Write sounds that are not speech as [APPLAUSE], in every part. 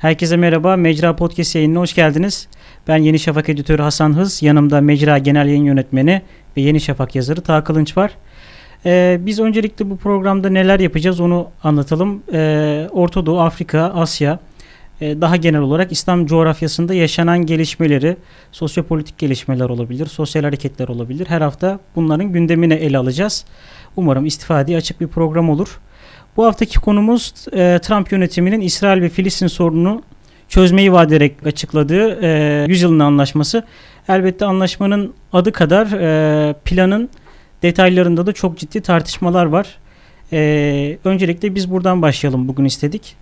Herkese merhaba. Mecra Podcast yayınına hoş geldiniz. Ben Yeni Şafak editörü Hasan Hız. Yanımda Mecra Genel Yayın Yönetmeni ve Yeni Şafak yazarı Taha Kılınç var. Ee, biz öncelikle bu programda neler yapacağız onu anlatalım. Ee, Orta Doğu, Afrika, Asya, e, daha genel olarak İslam coğrafyasında yaşanan gelişmeleri, sosyopolitik gelişmeler olabilir, sosyal hareketler olabilir. Her hafta bunların gündemine ele alacağız. Umarım istifadeye açık bir program olur. Bu haftaki konumuz e, Trump yönetiminin İsrail ve Filistin sorununu çözmeyi vaat ederek açıkladığı e, 100 yılın anlaşması. Elbette anlaşmanın adı kadar e, planın detaylarında da çok ciddi tartışmalar var. E, öncelikle biz buradan başlayalım bugün istedik.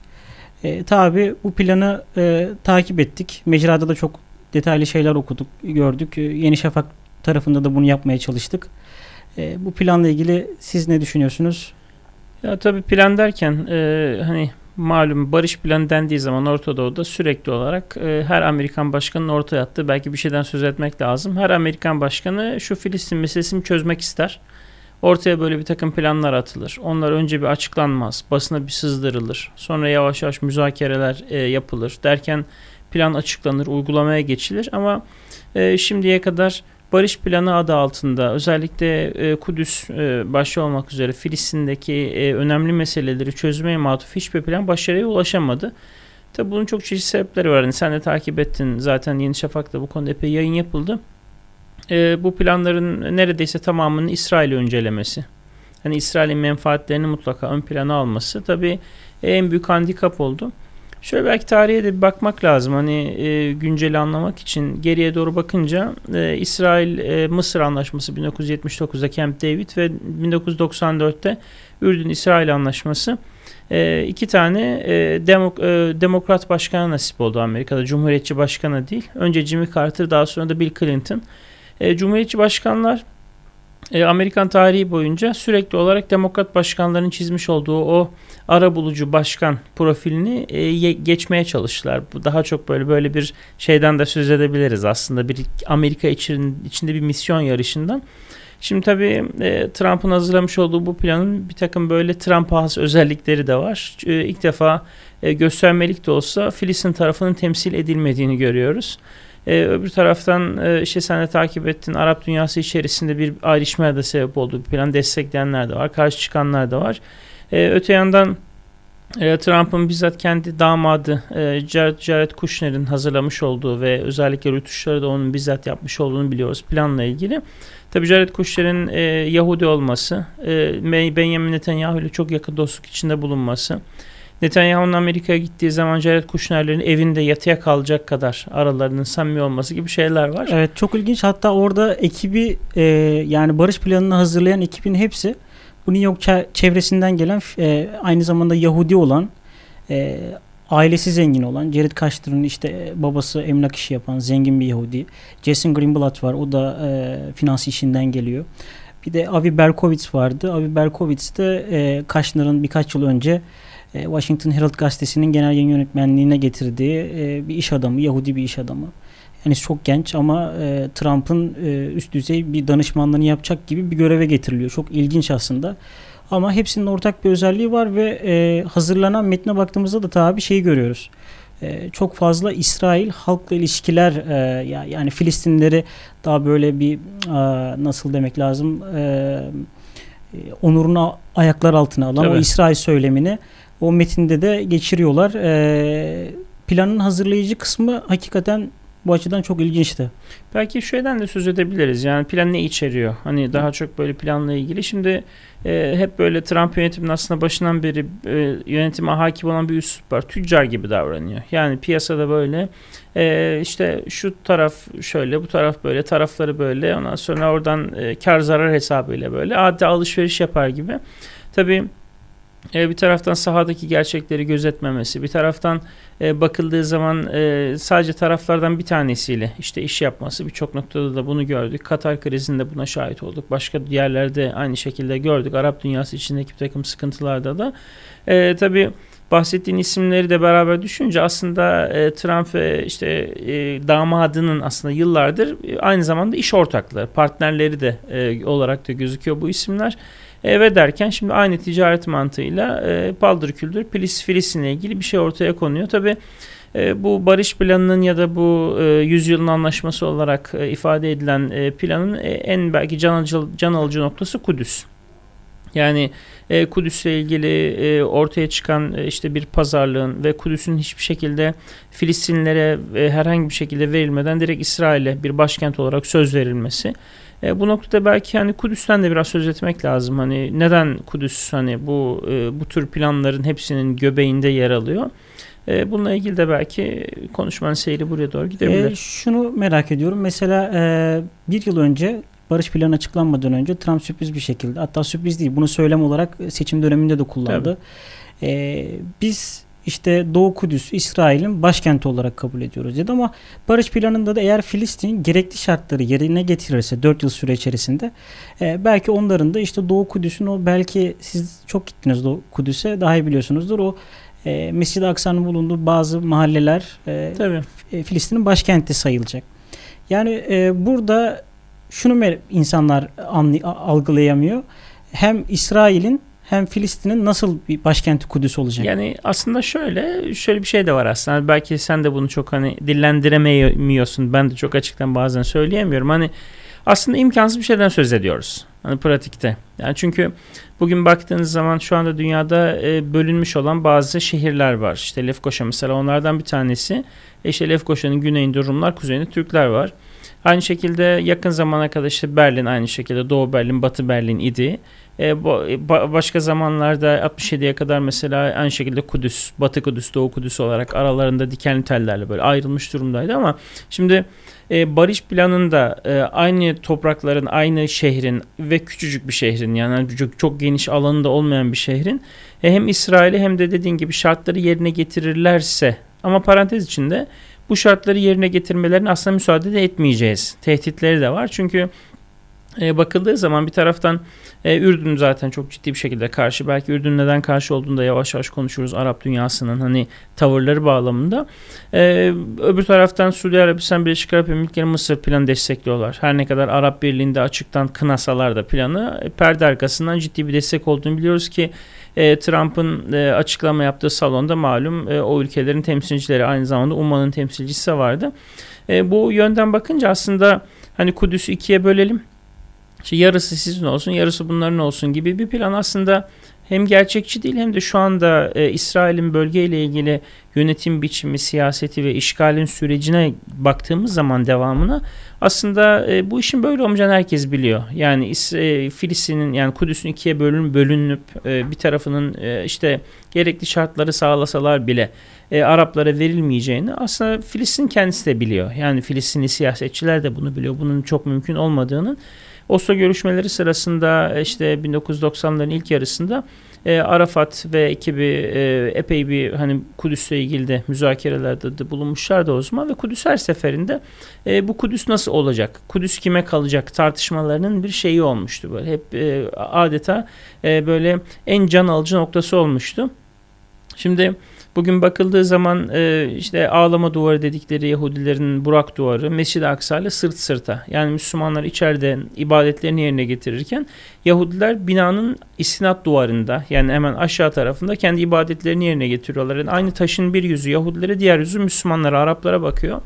E, tabii bu planı e, takip ettik. Mecrada da çok detaylı şeyler okuduk, gördük. E, Yeni Şafak tarafında da bunu yapmaya çalıştık. E, bu planla ilgili siz ne düşünüyorsunuz? Ya tabii plan derken e, hani malum barış planı dendiği zaman Orta Doğu'da sürekli olarak e, her Amerikan başkanının ortaya attığı belki bir şeyden söz etmek lazım. Her Amerikan başkanı şu Filistin meselesini çözmek ister. Ortaya böyle bir takım planlar atılır. Onlar önce bir açıklanmaz, basına bir sızdırılır. Sonra yavaş yavaş müzakereler e, yapılır. Derken plan açıklanır, uygulamaya geçilir. Ama e, şimdiye kadar barış planı adı altında özellikle e, Kudüs e, başta olmak üzere Filistin'deki e, önemli meseleleri çözmeye matuf hiçbir plan başarıya ulaşamadı. Tabi bunun çok çeşitli sebepleri var. Yani sen de takip ettin zaten Yeni Şafak'ta bu konuda epey yayın yapıldı. E, bu planların neredeyse tamamının İsrail'i öncelemesi. Hani İsrail'in menfaatlerini mutlaka ön plana alması tabi en büyük handikap oldu. Şöyle belki tarihe de bir bakmak lazım. Hani e, günceli anlamak için geriye doğru bakınca e, İsrail e, anlaşması 1979'da Camp David ve 1994'te Ürdün İsrail anlaşması e, iki tane e, demok, e, demokrat başkana nasip oldu Amerika'da. Cumhuriyetçi başkana değil. Önce Jimmy Carter daha sonra da Bill Clinton. E, Cumhuriyetçi başkanlar e, Amerikan tarihi boyunca sürekli olarak demokrat başkanların çizmiş olduğu o ara bulucu başkan profilini e, geçmeye çalıştılar. Bu daha çok böyle böyle bir şeyden de söz edebiliriz aslında bir Amerika için, içinde bir misyon yarışından. Şimdi tabii e, Trump'ın hazırlamış olduğu bu planın bir takım böyle Trump has özellikleri de var. E, ilk defa e, göstermelik de olsa Filistin tarafının temsil edilmediğini görüyoruz. Ee, öbür taraftan e, işte sen de takip ettin Arap dünyası içerisinde bir ayrışmaya da sebep oldu. Bir plan destekleyenler de var, karşı çıkanlar da var. Ee, öte yandan e, Trump'ın bizzat kendi damadı e, Jared, Jared Kushner'in hazırlamış olduğu ve özellikle rütuşları da onun bizzat yapmış olduğunu biliyoruz planla ilgili. Tabi Jared Kushner'in e, Yahudi olması, e, Benjamin Netanyahu ile çok yakın dostluk içinde bulunması, Netanyahu'nun Amerika'ya gittiği zaman Jared Kushner'lerin evinde yatıya kalacak kadar aralarının samimi olması gibi şeyler var. Evet çok ilginç. Hatta orada ekibi e, yani barış planını hazırlayan ekibin hepsi bu New York çevresinden gelen e, aynı zamanda Yahudi olan e, ailesi zengin olan Jared Kushner'ın işte e, babası emlak işi yapan zengin bir Yahudi. Jason Greenblatt var. O da e, finans işinden geliyor. Bir de Avi Berkowitz vardı. Avi Berkowitz de e, Kushner'ın birkaç yıl önce Washington Herald gazetesinin genel yayın yönetmenliğine getirdiği e, bir iş adamı, Yahudi bir iş adamı. Yani çok genç ama e, Trump'ın üst düzey bir danışmanlığını yapacak gibi bir göreve getiriliyor. Çok ilginç aslında. Ama hepsinin ortak bir özelliği var ve hazırlanan metne baktığımızda da tabi şeyi görüyoruz. çok fazla İsrail halkla ilişkiler yani Filistinleri daha böyle bir nasıl demek lazım onurunu ayaklar altına alan Tabii. o İsrail söylemini o metinde de geçiriyorlar. E, planın hazırlayıcı kısmı hakikaten bu açıdan çok ilginçti. Belki şeyden de söz edebiliriz. Yani plan ne içeriyor? Hani daha çok böyle planla ilgili. Şimdi e, hep böyle Trump yönetiminin aslında başından beri e, yönetime hakim olan bir üslup var. Tüccar gibi davranıyor. Yani piyasada böyle e, işte şu taraf şöyle bu taraf böyle tarafları böyle ondan sonra oradan e, kar zarar hesabıyla böyle adeta alışveriş yapar gibi. Tabii bir taraftan sahadaki gerçekleri gözetmemesi, bir taraftan e, bakıldığı zaman e, sadece taraflardan bir tanesiyle işte iş yapması birçok noktada da bunu gördük. Katar krizinde buna şahit olduk. Başka yerlerde aynı şekilde gördük. Arap dünyası içindeki bir takım sıkıntılarda da. E, tabii bahsettiğin isimleri de beraber düşünce aslında e, Trump ve işte e, damadının aslında yıllardır e, aynı zamanda iş ortakları, partnerleri de e, olarak da gözüküyor bu isimler. E, derken şimdi aynı ticaret mantığıyla e, paldır küldür Filistin'le ilgili bir şey ortaya konuyor. Tabi e, bu barış planının ya da bu e, yüzyılın anlaşması olarak e, ifade edilen e, planın e, en belki can alıcı, can alıcı noktası Kudüs. Yani e, Kudüs'le ilgili e, ortaya çıkan e, işte bir pazarlığın ve Kudüs'ün hiçbir şekilde Filistinlilere e, herhangi bir şekilde verilmeden direkt İsrail'e bir başkent olarak söz verilmesi. E, bu noktada belki hani Kudüs'ten de biraz söz etmek lazım. Hani neden Kudüs hani bu e, bu tür planların hepsinin göbeğinde yer alıyor? E, bununla ilgili de belki konuşmanın seyri buraya doğru gidebilir. E, şunu merak ediyorum. Mesela e, bir yıl önce barış planı açıklanmadan önce Trump sürpriz bir şekilde hatta sürpriz değil bunu söylem olarak seçim döneminde de kullandı. E, biz işte Doğu Kudüs İsrail'in başkenti olarak kabul ediyoruz dedi ama barış planında da eğer Filistin gerekli şartları yerine getirirse 4 yıl süre içerisinde e, belki onların da işte Doğu Kudüs'ün o belki siz çok gittiniz Doğu Kudüs'e daha iyi biliyorsunuzdur o e, Mescid-i Aksa'nın bulunduğu bazı mahalleler e, Tabii. E, Filistin'in başkenti sayılacak. Yani e, burada şunu insanlar algılayamıyor. Hem İsrail'in hem Filistin'in nasıl bir başkenti Kudüs olacak? Yani aslında şöyle şöyle bir şey de var aslında. Belki sen de bunu çok hani dillendiremiyorsun. Ben de çok açıktan bazen söyleyemiyorum. Hani aslında imkansız bir şeyden söz ediyoruz. Hani pratikte. Yani çünkü bugün baktığınız zaman şu anda dünyada e, bölünmüş olan bazı şehirler var. İşte Lefkoşa mesela onlardan bir tanesi. E işte Lefkoşa'nın güneyinde Rumlar, kuzeyinde Türkler var. Aynı şekilde yakın zamana kadar işte Berlin aynı şekilde Doğu Berlin, Batı Berlin idi. E, bu, ba, başka zamanlarda 67'ye kadar mesela aynı şekilde Kudüs, Batı Kudüs, Doğu Kudüs olarak aralarında dikenli tellerle böyle ayrılmış durumdaydı ama şimdi e, barış planında e, aynı toprakların, aynı şehrin ve küçücük bir şehrin yani çok, çok geniş alanında olmayan bir şehrin e, hem İsrail'i hem de dediğin gibi şartları yerine getirirlerse ama parantez içinde bu şartları yerine getirmelerine aslında müsaade de etmeyeceğiz. Tehditleri de var. Çünkü e, bakıldığı zaman bir taraftan e, Ürdün zaten çok ciddi bir şekilde karşı. Belki Ürdün neden karşı olduğunu da yavaş yavaş konuşuruz Arap dünyasının hani tavırları bağlamında. E, öbür taraftan Suudi Arabistan Birleşik Arap Emirlikleri Mısır planı destekliyorlar. Her ne kadar Arap Birliği'nde açıktan kınasalar da planı e, perde arkasından ciddi bir destek olduğunu biliyoruz ki e, Trump'ın e, açıklama yaptığı salonda malum e, o ülkelerin temsilcileri aynı zamanda Umman'ın temsilcisi vardı. E, bu yönden bakınca aslında hani Kudüs'ü ikiye bölelim. İşte yarısı sizin olsun, yarısı bunların olsun gibi bir plan aslında hem gerçekçi değil hem de şu anda e, İsrail'in bölgeyle ilgili yönetim biçimi, siyaseti ve işgalin sürecine baktığımız zaman devamına aslında e, bu işin böyle olmayacağını herkes biliyor. Yani e, Filistin'in yani Kudüs'ün ikiye bölün, bölünüp e, bir tarafının e, işte gerekli şartları sağlasalar bile e, Araplara verilmeyeceğini aslında Filistin kendisi de biliyor. Yani Filistinli siyasetçiler de bunu biliyor. Bunun çok mümkün olmadığını Oslo görüşmeleri sırasında e, işte 1990'ların ilk yarısında e, Arafat ve ekibi e, epey bir hani Kudüs'le ilgili de müzakerelerde de bulunmuşlardı o zaman ve Kudüs her seferinde e, bu Kudüs nasıl olacak? Kudüs kime kalacak? tartışmalarının bir şeyi olmuştu böyle. Hep e, adeta e, böyle en can alıcı noktası olmuştu. Şimdi Bugün bakıldığı zaman e, işte ağlama duvarı dedikleri Yahudilerin Burak duvarı Mescid-i Aksa ile sırt sırta. Yani Müslümanlar içeride ibadetlerini yerine getirirken Yahudiler binanın istinat duvarında yani hemen aşağı tarafında kendi ibadetlerini yerine getiriyorlar. Yani aynı taşın bir yüzü Yahudilere diğer yüzü Müslümanlara Araplara bakıyor.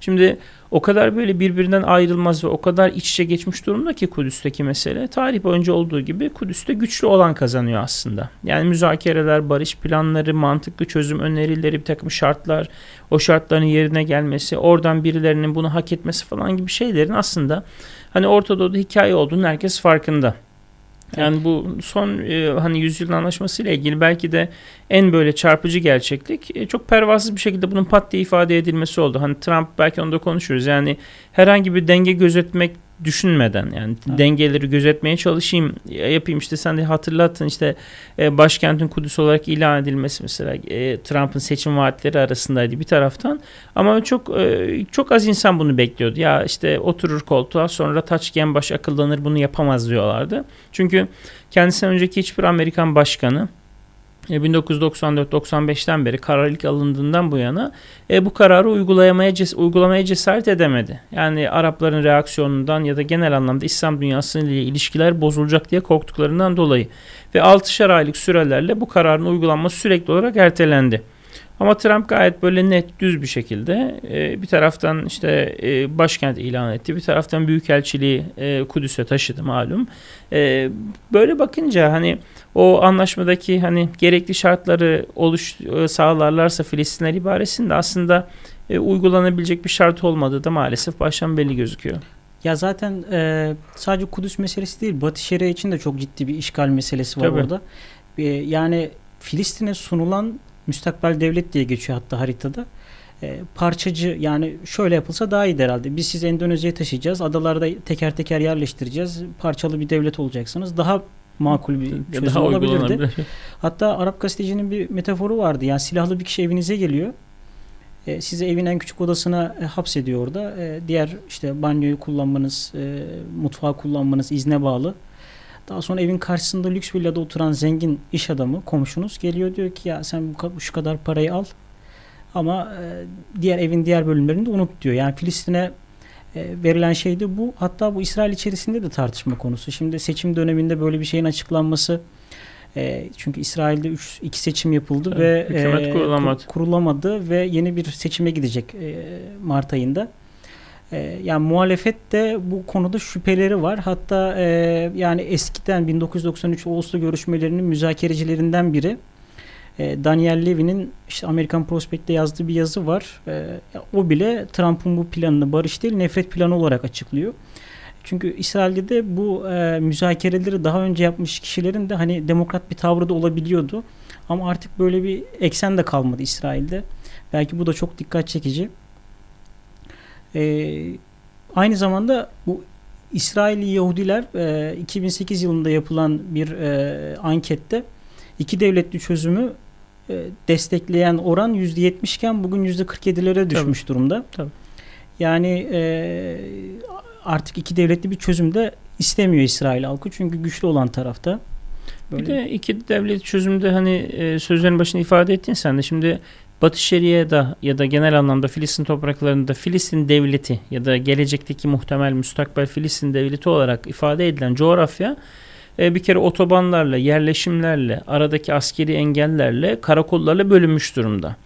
Şimdi o kadar böyle birbirinden ayrılmaz ve o kadar iç içe geçmiş durumda ki Kudüs'teki mesele. Tarih boyunca olduğu gibi Kudüs'te güçlü olan kazanıyor aslında. Yani müzakereler, barış planları, mantıklı çözüm önerileri, bir takım şartlar, o şartların yerine gelmesi, oradan birilerinin bunu hak etmesi falan gibi şeylerin aslında hani Orta Doğu'da hikaye olduğunu herkes farkında. Yani bu son e, hani yüzyılın anlaşması ile ilgili belki de en böyle çarpıcı gerçeklik e, çok pervasız bir şekilde bunun pat diye ifade edilmesi oldu. Hani Trump belki onu da konuşuruz. Yani herhangi bir denge gözetmek düşünmeden yani evet. dengeleri gözetmeye çalışayım yapayım işte sen de hatırlattın işte e, başkentin Kudüs olarak ilan edilmesi mesela e, Trump'ın seçim vaatleri arasındaydı bir taraftan. Ama çok e, çok az insan bunu bekliyordu. Ya işte oturur koltuğa sonra taç baş akıllanır bunu yapamaz diyorlardı. Çünkü kendisinden önceki hiçbir Amerikan başkanı 1994-95'ten e, beri karar ilk alındığından bu yana e, bu kararı uygulamaya, ces uygulamaya cesaret edemedi. Yani Arapların reaksiyonundan ya da genel anlamda İslam dünyasıyla ilişkiler bozulacak diye korktuklarından dolayı ve 6'şer aylık sürelerle bu kararın uygulanması sürekli olarak ertelendi. Ama Trump gayet böyle net düz bir şekilde e, bir taraftan işte e, başkent ilan etti. Bir taraftan büyükelçiliği e, Kudüs'e taşıdı malum. E, böyle bakınca hani o anlaşmadaki hani gerekli şartları oluş e, sağlarlarsa Filistinler ibaresinde aslında e, uygulanabilecek bir şart olmadığı da maalesef baştan belli gözüküyor. Ya zaten e, sadece Kudüs meselesi değil, Batı Şeria için de çok ciddi bir işgal meselesi var Tabii. orada. E, yani Filistin'e sunulan müstakbel devlet diye geçiyor hatta haritada. E, parçacı yani şöyle yapılsa daha iyi herhalde. Biz sizi Endonezya'ya taşıyacağız. Adalarda teker teker yerleştireceğiz. Parçalı bir devlet olacaksınız. Daha makul bir [LAUGHS] çözüm daha olabilirdi. Hatta Arap gazetecinin bir metaforu vardı. Yani silahlı bir kişi evinize geliyor. E, sizi evin en küçük odasına e, hapsediyor orada. E, diğer işte banyoyu kullanmanız, e, mutfağı kullanmanız izne bağlı. Daha sonra evin karşısında lüks villada oturan zengin iş adamı, komşunuz geliyor diyor ki ya sen şu kadar parayı al ama e, diğer evin diğer bölümlerini de unut diyor. Yani Filistin'e e, verilen şey de bu. Hatta bu İsrail içerisinde de tartışma konusu. Şimdi seçim döneminde böyle bir şeyin açıklanması e, çünkü İsrail'de 3 2 seçim yapıldı Evet, ve hükümet e, kurulamadı. kur- kurulamadı ve yeni bir seçime gidecek e, Mart ayında. E, yani muhalefet de bu konuda şüpheleri var. Hatta e, yani eskiden 1993 Oslo görüşmelerinin müzakerecilerinden biri e, Daniel Levy'nin işte Amerikan Prospect'te yazdığı bir yazı var. E, o bile Trump'ın bu planını barış değil nefret planı olarak açıklıyor. Çünkü İsrail'de de bu e, müzakereleri daha önce yapmış kişilerin de hani demokrat bir tavrı da olabiliyordu. Ama artık böyle bir eksen de kalmadı İsrail'de. Belki bu da çok dikkat çekici. E, aynı zamanda bu İsrailli Yahudiler e, 2008 yılında yapılan bir e, ankette iki devletli çözümü e, destekleyen oran %70 iken bugün %47'lere düşmüş durumda. Tabii. Yani e, artık iki devletli bir çözüm de istemiyor İsrail halkı çünkü güçlü olan tarafta. Bir de iki devlet çözümde hani e, sözlerin başında ifade ettin sen de şimdi Batı Şeria'da ya da genel anlamda Filistin topraklarında Filistin devleti ya da gelecekteki muhtemel müstakbel Filistin devleti olarak ifade edilen coğrafya e, bir kere otobanlarla, yerleşimlerle, aradaki askeri engellerle, karakollarla bölünmüş durumda.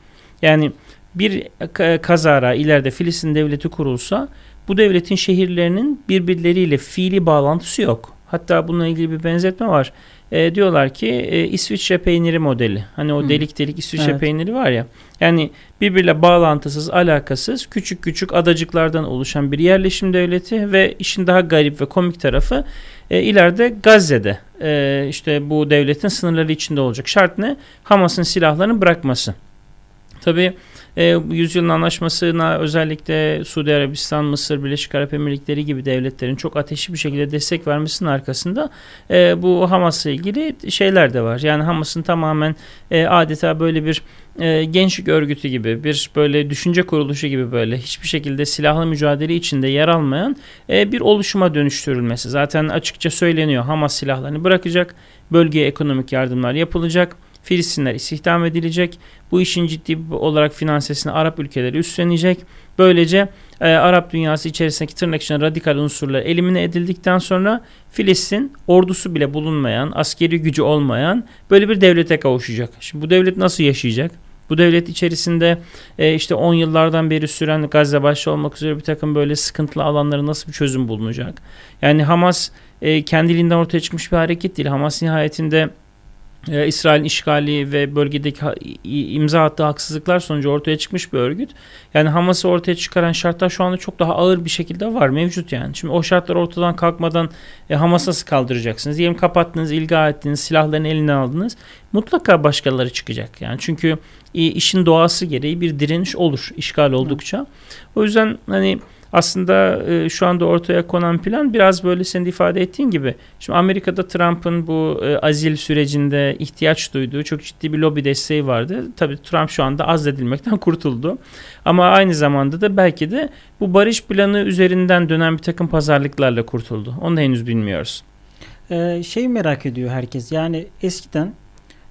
Yani bir ka- kazara ileride Filistin devleti kurulsa bu devletin şehirlerinin birbirleriyle fiili bağlantısı yok. Hatta bununla ilgili bir benzetme var. E, diyorlar ki e, İsviçre peyniri modeli. Hani o Hmm. delik delik İsviçre Evet. peyniri var ya. Yani birbiriyle bağlantısız, alakasız, küçük küçük adacıklardan oluşan bir yerleşim devleti ve işin daha garip ve komik tarafı e, ileride Gazze'de e, işte bu devletin sınırları içinde olacak. Şart ne? Hamas'ın silahlarını bırakması. Tabii e, yüzyılın anlaşmasına özellikle Suudi Arabistan, Mısır, Birleşik Arap Emirlikleri gibi devletlerin çok ateşli bir şekilde destek vermesinin arkasında e, bu Hamas'la ilgili şeyler de var. Yani Hamas'ın tamamen e, adeta böyle bir e, gençlik örgütü gibi bir böyle düşünce kuruluşu gibi böyle hiçbir şekilde silahlı mücadele içinde yer almayan e, bir oluşuma dönüştürülmesi. Zaten açıkça söyleniyor Hamas silahlarını bırakacak, bölgeye ekonomik yardımlar yapılacak, Filistinler istihdam edilecek, bu işin ciddi olarak finansesini Arap ülkeleri üstlenecek. Böylece e, Arap dünyası içerisindeki tırnak içinde radikal unsurlar elimine edildikten sonra Filistin ordusu bile bulunmayan, askeri gücü olmayan böyle bir devlete kavuşacak. Şimdi bu devlet nasıl yaşayacak? Bu devlet içerisinde e, işte 10 yıllardan beri süren Gazze başta olmak üzere bir takım böyle sıkıntılı alanlara nasıl bir çözüm bulunacak? Yani Hamas e, kendiliğinden ortaya çıkmış bir hareket değil. Hamas nihayetinde e, İsrail'in işgali ve bölgedeki ha- imza attığı haksızlıklar sonucu ortaya çıkmış bir örgüt. Yani Hamas'ı ortaya çıkaran şartlar şu anda çok daha ağır bir şekilde var mevcut yani. Şimdi o şartlar ortadan kalkmadan e, Hamas'ı nasıl kaldıracaksınız? Diyelim kapattınız, ilga ettiniz, silahlarını eline aldınız. Mutlaka başkaları çıkacak yani. Çünkü e, işin doğası gereği bir direniş olur işgal oldukça. O yüzden hani aslında e, şu anda ortaya konan plan biraz böyle senin de ifade ettiğin gibi. Şimdi Amerika'da Trump'ın bu e, azil sürecinde ihtiyaç duyduğu çok ciddi bir lobi desteği vardı. Tabii Trump şu anda azledilmekten [LAUGHS] kurtuldu. Ama aynı zamanda da belki de bu barış planı üzerinden dönen bir takım pazarlıklarla kurtuldu. Onu da henüz bilmiyoruz. Ee, şey merak ediyor herkes. Yani eskiden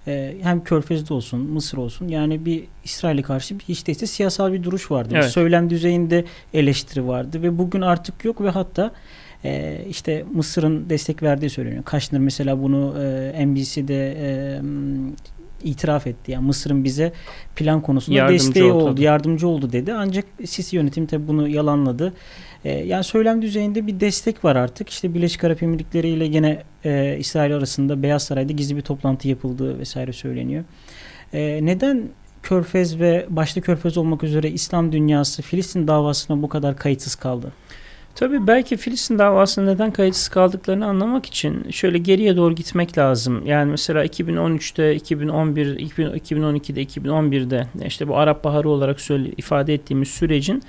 e, hem Körfez'de olsun, Mısır olsun yani bir İsrail'e karşı bir hiç değilse siyasal bir duruş vardı. Bir Evet. söylem düzeyinde eleştiri vardı ve bugün artık yok ve hatta e, işte Mısır'ın destek verdiği söyleniyor. Kaşner mesela bunu e, NBC'de e, itiraf etti. Yani Mısır'ın bize plan konusunda yardımcı desteği oldu, oldu yardımcı oldu dedi. Ancak Sisi yönetimi tabi bunu yalanladı. E, yani söylem düzeyinde bir destek var artık. İşte Birleşik Arap Emirlikleri ile gene e, İsrail arasında Beyaz Saray'da gizli bir toplantı yapıldığı vesaire söyleniyor. E, neden Körfez ve başta Körfez olmak üzere İslam dünyası Filistin davasına bu kadar kayıtsız kaldı? Tabii belki Filistin davasında neden kayıtsız kaldıklarını anlamak için şöyle geriye doğru gitmek lazım. Yani mesela 2013'te, 2011, 2012'de, 2011'de işte bu Arap Baharı olarak söyle, ifade ettiğimiz sürecin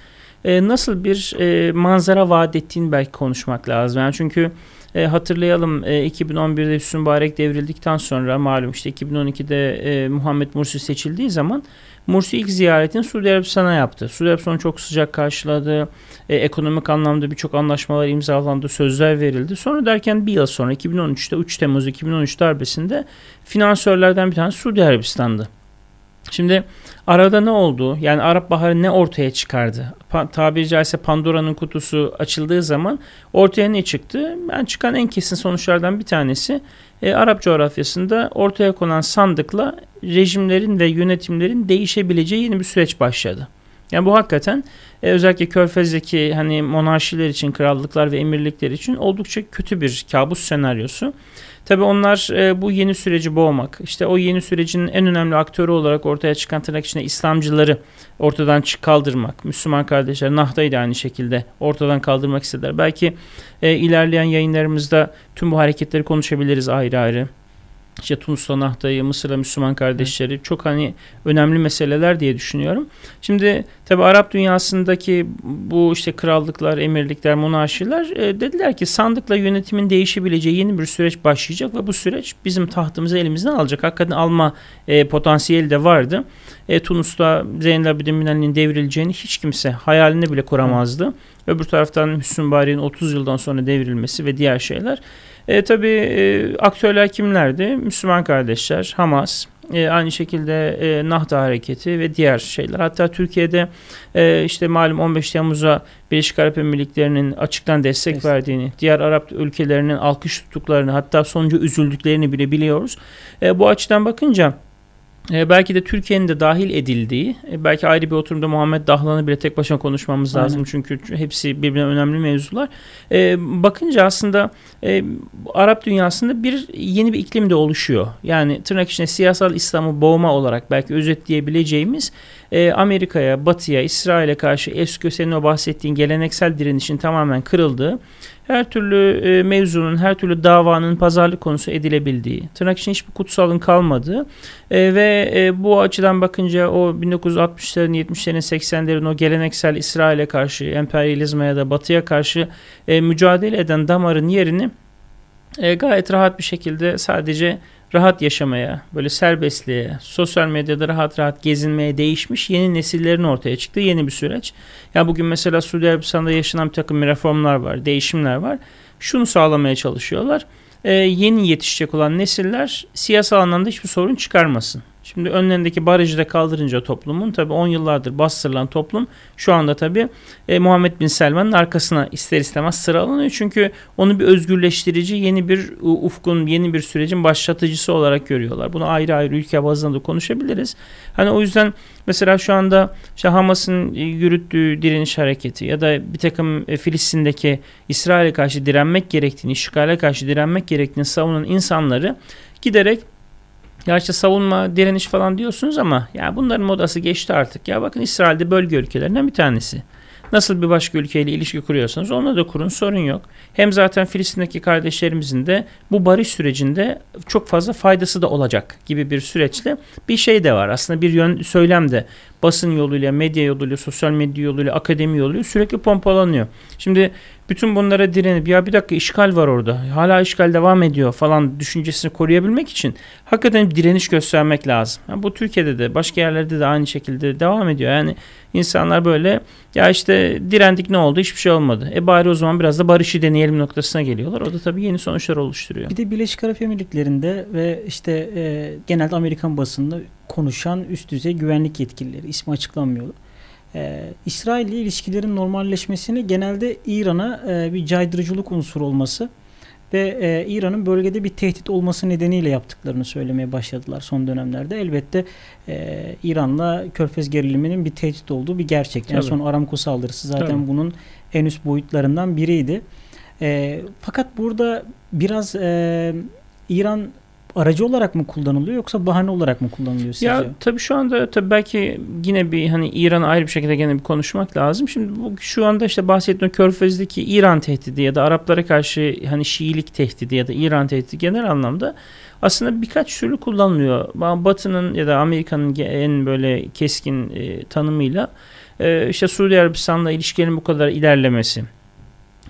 e, nasıl bir e, manzara vaat ettiğini belki konuşmak lazım. Yani çünkü e, hatırlayalım e, 2011'de Hüsnü Mübarek devrildikten sonra malum işte 2012'de e, Muhammed Mursi seçildiği zaman Mursi ilk ziyaretini Suudi Arabistan'a yaptı. Suudi Arabistan çok sıcak karşıladı. E, ekonomik anlamda birçok anlaşmalar imzalandı, sözler verildi. Sonra derken bir yıl sonra 2013'te 3 Temmuz 2013 darbesinde finansörlerden bir tanesi Suudi Arabistan'dı. Şimdi arada ne oldu? Yani Arap Baharı ne ortaya çıkardı? Pa- tabiri caizse Pandora'nın kutusu açıldığı zaman ortaya ne çıktı? Ben çıkan en kesin sonuçlardan bir tanesi e, Arap coğrafyasında ortaya konan sandıkla rejimlerin ve yönetimlerin değişebileceği yeni bir süreç başladı. Yani bu hakikaten e, özellikle Körfez'deki hani monarşiler için, krallıklar ve emirlikler için oldukça kötü bir kabus senaryosu. Tabi onlar e, bu yeni süreci boğmak, işte o yeni sürecin en önemli aktörü olarak ortaya çıkan tırnak içinde İslamcıları ortadan kaldırmak, Müslüman kardeşler, Nahda'yı da aynı şekilde ortadan kaldırmak istediler. Belki e, ilerleyen yayınlarımızda tüm bu hareketleri konuşabiliriz ayrı ayrı işte Tunus'ta Nahta'yı, Mısır'da Müslüman kardeşleri evet. çok hani önemli meseleler diye düşünüyorum. Şimdi tabi Arap dünyasındaki bu işte krallıklar, emirlikler, monarşiler e, dediler ki sandıkla yönetimin değişebileceği yeni bir süreç başlayacak ve bu süreç bizim tahtımızı elimizden alacak. Hakikaten alma e, potansiyeli de vardı. E, Tunus'ta Zeynel Abidin Bin Ali'nin devrileceğini hiç kimse hayalini bile kuramazdı. Hı. Öbür taraftan Hüsnü Bari'nin 30 yıldan sonra devrilmesi ve diğer şeyler e, tabii e, aktörler kimlerdi? Müslüman kardeşler, Hamas, e, aynı şekilde e, Nahda Hareketi ve diğer şeyler. Hatta Türkiye'de e, işte malum 15 Temmuz'a Birleşik Arap Emirlikleri'nin açıktan destek evet. verdiğini, diğer Arap ülkelerinin alkış tuttuklarını hatta sonucu üzüldüklerini bile biliyoruz. E, bu açıdan bakınca e, belki de Türkiye'nin de dahil edildiği, e, belki ayrı bir oturumda Muhammed Dahlan'ı bile tek başına konuşmamız Aynen. lazım. Çünkü hepsi birbirine önemli mevzular. E, bakınca aslında e, Arap dünyasında bir yeni bir iklim de oluşuyor. Yani tırnak içinde siyasal İslam'ı boğma olarak belki özetleyebileceğimiz e, Amerika'ya, Batı'ya, İsrail'e karşı eski senin o bahsettiğin geleneksel direnişin tamamen kırıldığı her türlü e, mevzunun, her türlü davanın pazarlık konusu edilebildiği, tırnak için hiçbir kutsalın kalmadığı e, ve e, bu açıdan bakınca o 1960'ların, 70'lerin, 80'lerin o geleneksel İsrail'e karşı, emperyalizme ya da batıya karşı mücadele eden damarın yerini gayet rahat bir şekilde sadece rahat yaşamaya, böyle serbestliğe, sosyal medyada rahat rahat gezinmeye değişmiş yeni nesillerin ortaya çıktığı yeni bir süreç. Ya bugün mesela Suudi Arabistan'da yaşanan bir takım reformlar var, değişimler var. Şunu sağlamaya çalışıyorlar. Ee, yeni yetişecek olan nesiller siyasal anlamda hiçbir sorun çıkarmasın. Şimdi önlerindeki barajı da kaldırınca toplumun tabi 10 yıllardır bastırılan toplum şu anda tabi e, Muhammed Bin Selman'ın arkasına ister istemez sıralanıyor. Çünkü onu bir özgürleştirici yeni bir ufkun yeni bir sürecin başlatıcısı olarak görüyorlar. Bunu ayrı ayrı ülke bazında da konuşabiliriz. Hani o yüzden mesela şu anda işte Hamas'ın yürüttüğü direniş hareketi ya da bir takım e, Filistin'deki İsrail'e karşı direnmek gerektiğini, işgale karşı direnmek gerektiğini savunan insanları giderek işte savunma, direniş falan diyorsunuz ama ya bunların modası geçti artık. Ya bakın İsrail'de bölge ülkelerinden bir tanesi. Nasıl bir başka ülkeyle ilişki kuruyorsanız onunla da kurun sorun yok. Hem zaten Filistin'deki kardeşlerimizin de bu barış sürecinde çok fazla faydası da olacak gibi bir süreçle bir şey de var. Aslında bir yön söylem de basın yoluyla, medya yoluyla, sosyal medya yoluyla, akademi yoluyla sürekli pompalanıyor. Şimdi bütün bunlara direnip ya bir dakika işgal var orada hala işgal devam ediyor falan düşüncesini koruyabilmek için hakikaten direniş göstermek lazım. Yani bu Türkiye'de de başka yerlerde de aynı şekilde devam ediyor. Yani insanlar böyle ya işte direndik ne oldu hiçbir şey olmadı. E bari o zaman biraz da barışı deneyelim noktasına geliyorlar. O da tabii yeni sonuçlar oluşturuyor. Bir de Birleşik Arap Emirlikleri'nde ve işte e, genelde Amerikan basında konuşan üst düzey güvenlik yetkilileri ismi açıklanmıyordu ee, İsrail ile ilişkilerin normalleşmesini genelde İran'a e, bir caydırıcılık unsuru olması ve e, İran'ın bölgede bir tehdit olması nedeniyle yaptıklarını söylemeye başladılar son dönemlerde. Elbette e, İran'la Körfez geriliminin bir tehdit olduğu bir gerçek. En son Aramco saldırısı zaten Tabii. bunun en üst boyutlarından biriydi. E, fakat burada biraz e, İran aracı olarak mı kullanılıyor yoksa bahane olarak mı kullanılıyor sizce? Ya tabii şu anda tabii belki yine bir hani İran'a ayrı bir şekilde gene bir konuşmak lazım. Şimdi bu şu anda işte bahsettiğim Körfez'deki İran tehdidi ya da Araplara karşı hani Şiilik tehdidi ya da İran tehdidi genel anlamda aslında birkaç türlü kullanılıyor. Batı'nın ya da Amerika'nın en böyle keskin e, tanımıyla e, işte Suudi Arabistan'la ilişkilerin bu kadar ilerlemesi.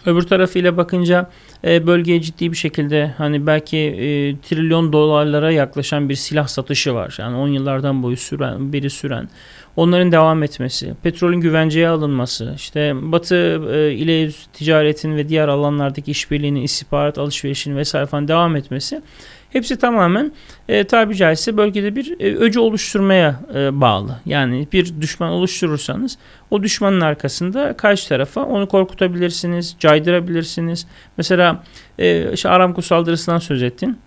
Öbür tarafıyla bakınca e, bölgeye ciddi bir şekilde hani belki e, trilyon dolarlara yaklaşan bir silah satışı var. Yani 10 yıllardan boyu süren, biri süren. Onların devam etmesi, petrolün güvenceye alınması, işte Batı e, ile ticaretin ve diğer alanlardaki işbirliğinin, istihbarat alışverişinin vesaire falan devam etmesi Hepsi tamamen e, tabi caizse bölgede bir e, öcü oluşturmaya e, bağlı. Yani bir düşman oluşturursanız o düşmanın arkasında karşı tarafa onu korkutabilirsiniz, caydırabilirsiniz. Mesela e, işte Aramco saldırısından söz ettin.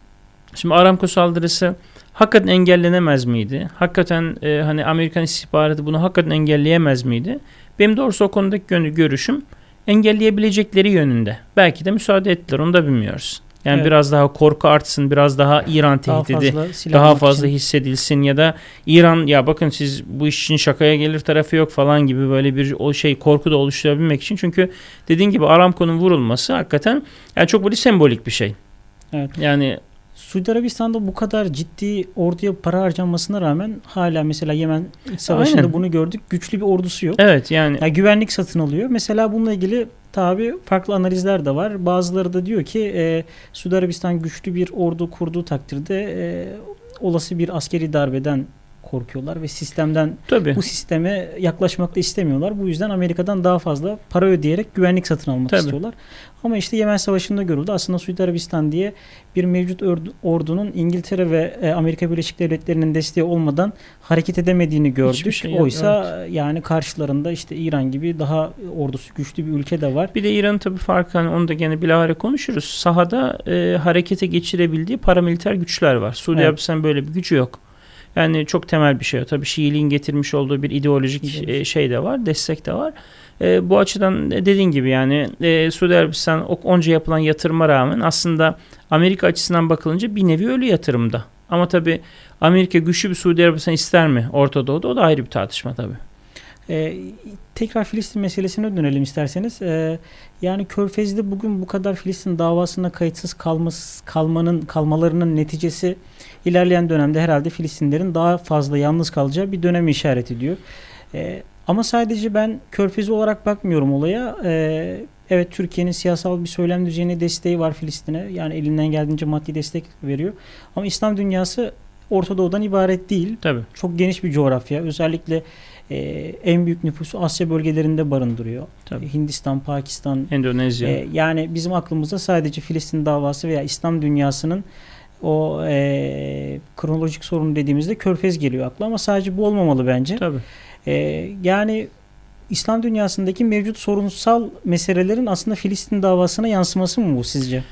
Şimdi Aramco saldırısı hakikaten engellenemez miydi? Hakikaten e, hani Amerikan istihbaratı bunu hakikaten engelleyemez miydi? Benim doğrusu o konudaki görüşüm engelleyebilecekleri yönünde. Belki de müsaade ettiler onu da bilmiyoruz. Yani evet. biraz daha korku artsın, biraz daha İran tehdidi daha fazla, daha fazla için. hissedilsin ya da İran ya bakın siz bu iş için şakaya gelir tarafı yok falan gibi böyle bir o şey korku da oluşturabilmek için. Çünkü dediğin gibi Aramco'nun vurulması hakikaten yani çok böyle sembolik bir şey. Evet. Yani Suudi Arabistan'da bu kadar ciddi orduya para harcanmasına rağmen hala mesela Yemen Savaşı'nda Aynen. bunu gördük. Güçlü bir ordusu yok. Evet yani. yani güvenlik satın alıyor. Mesela bununla ilgili tabi farklı analizler de var. Bazıları da diyor ki e, Suudi Arabistan güçlü bir ordu kurduğu takdirde e, olası bir askeri darbeden korkuyorlar ve sistemden Tabii. bu sisteme yaklaşmak da istemiyorlar. Bu yüzden Amerika'dan daha fazla para ödeyerek güvenlik satın almak Tabii. istiyorlar. Ama işte Yemen Savaşı'nda görüldü. Aslında Suudi Arabistan diye bir mevcut ordunun İngiltere ve e, Amerika Birleşik Devletleri'nin desteği olmadan hareket edemediğini gördük. Şey Oysa evet. yani karşılarında işte İran gibi daha ordusu güçlü bir ülke de var. Bir de İran'ın tabii farkı hani onu da gene bilahare konuşuruz. Sahada e, harekete geçirebildiği paramiliter güçler var. Suudi evet. Arabistan böyle bir gücü yok. Yani çok temel bir şey. Tabii Şiiliğin getirmiş olduğu bir ideolojik e, şey de var, destek de var. E, bu açıdan dediğin gibi yani e, Suudi Arabistan onca yapılan yatırıma rağmen aslında Amerika açısından bakılınca bir nevi ölü yatırımda. Ama tabii Amerika güçlü bir Suudi Arabistan ister mi Orta Doğu'da? O da ayrı bir tartışma tabii. Ee, tekrar Filistin meselesine dönelim isterseniz. Ee, yani Körfez'de bugün bu kadar Filistin davasına kayıtsız kalması, kalmanın kalmalarının neticesi ilerleyen dönemde herhalde Filistinlerin daha fazla yalnız kalacağı bir dönemi işaret ediyor. Ee, ama sadece ben Körfezi olarak bakmıyorum olaya. Ee, evet Türkiye'nin siyasal bir söylem düzeyine desteği var Filistin'e. Yani elinden geldiğince maddi destek veriyor. Ama İslam dünyası Orta Doğu'dan ibaret değil. Tabii. Çok geniş bir coğrafya. Özellikle e, en büyük nüfusu Asya bölgelerinde barındırıyor. Tabii. Hindistan, Pakistan, Endonezya. E, yani bizim aklımızda sadece Filistin davası veya İslam dünyasının o e, kronolojik sorun dediğimizde Körfez geliyor akla ama sadece bu olmamalı bence. Tabii. E, yani İslam dünyasındaki mevcut sorunsal meselelerin aslında Filistin davasına yansıması mı bu sizce?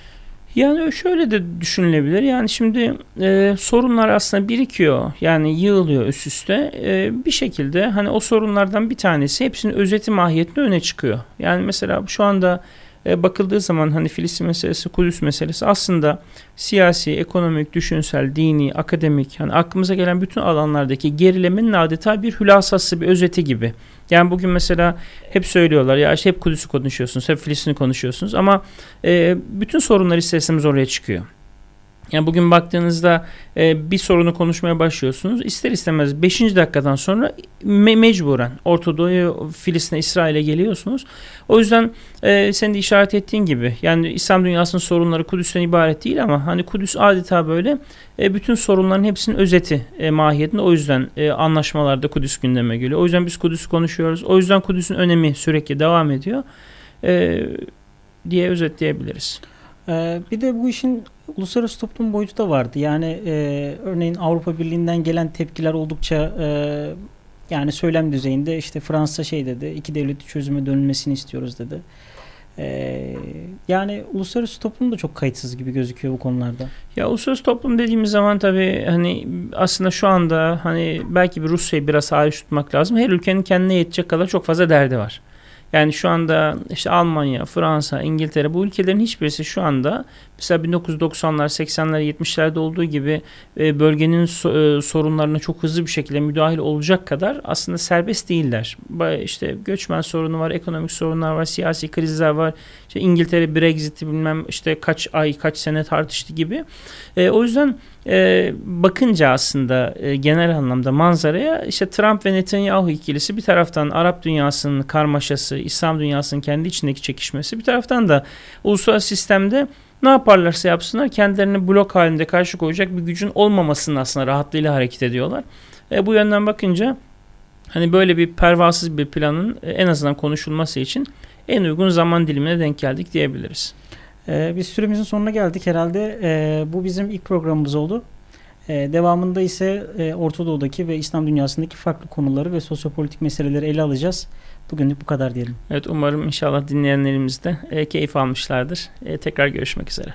Yani şöyle de düşünülebilir. Yani şimdi e, sorunlar aslında birikiyor. Yani yığılıyor üst üste. E, bir şekilde hani o sorunlardan bir tanesi hepsinin özeti mahiyetinde öne çıkıyor. Yani mesela şu anda e, bakıldığı zaman hani Filistin meselesi, Kudüs meselesi aslında siyasi, ekonomik, düşünsel, dini, akademik hani aklımıza gelen bütün alanlardaki gerilemenin adeta bir hülasası, bir özeti gibi. Yani bugün mesela hep söylüyorlar ya işte hep Kudüs'ü konuşuyorsunuz, hep Filistin'i konuşuyorsunuz ama e, bütün sorunlar isterseniz oraya çıkıyor. Yani bugün baktığınızda e, bir sorunu konuşmaya başlıyorsunuz. İster istemez 5. dakikadan sonra me- mecburen Orta Doğu'ya, Filistin'e, İsrail'e geliyorsunuz. O yüzden e, senin de işaret ettiğin gibi yani İslam dünyasının sorunları Kudüs'ten ibaret değil ama hani Kudüs adeta böyle e, bütün sorunların hepsinin özeti e, mahiyetinde. O yüzden e, anlaşmalarda Kudüs gündeme geliyor. O yüzden biz Kudüs'ü konuşuyoruz. O yüzden Kudüs'ün önemi sürekli devam ediyor e, diye özetleyebiliriz. Ee, bir de bu işin uluslararası toplum boyutu da vardı. Yani e, örneğin Avrupa Birliği'nden gelen tepkiler oldukça e, yani söylem düzeyinde işte Fransa şey dedi iki devletli çözüme dönülmesini istiyoruz dedi. Ee, yani uluslararası toplum da çok kayıtsız gibi gözüküyor bu konularda. Ya uluslararası toplum dediğimiz zaman tabii hani aslında şu anda hani belki bir Rusya'yı biraz hariç tutmak lazım. Her ülkenin kendine yetecek kadar çok fazla derdi var. Yani şu anda işte Almanya, Fransa, İngiltere bu ülkelerin hiçbirisi şu anda mesela 1990'lar, 80'ler, 70'lerde olduğu gibi e, bölgenin e, sorunlarına çok hızlı bir şekilde müdahil olacak kadar aslında serbest değiller. İşte göçmen sorunu var, ekonomik sorunlar var, siyasi krizler var. İşte İngiltere Brexit'i bilmem işte kaç ay, kaç sene tartıştı gibi. E, o yüzden e, bakınca aslında e, genel anlamda manzaraya işte Trump ve Netanyahu ikilisi bir taraftan Arap dünyasının karmaşası, İslam dünyasının kendi içindeki çekişmesi bir taraftan da uluslararası sistemde ne yaparlarsa yapsınlar kendilerini blok halinde karşı koyacak bir gücün olmamasının aslında rahatlığıyla hareket ediyorlar. E, bu yönden bakınca hani böyle bir pervasız bir planın e, en azından konuşulması için en uygun zaman dilimine denk geldik diyebiliriz. Ee, biz süremizin sonuna geldik herhalde. Ee, bu bizim ilk programımız oldu. Ee, devamında ise e, Orta Doğu'daki ve İslam dünyasındaki farklı konuları ve sosyopolitik meseleleri ele alacağız. Bugünlük bu kadar diyelim. Evet umarım inşallah dinleyenlerimiz de e, keyif almışlardır. E, tekrar görüşmek üzere.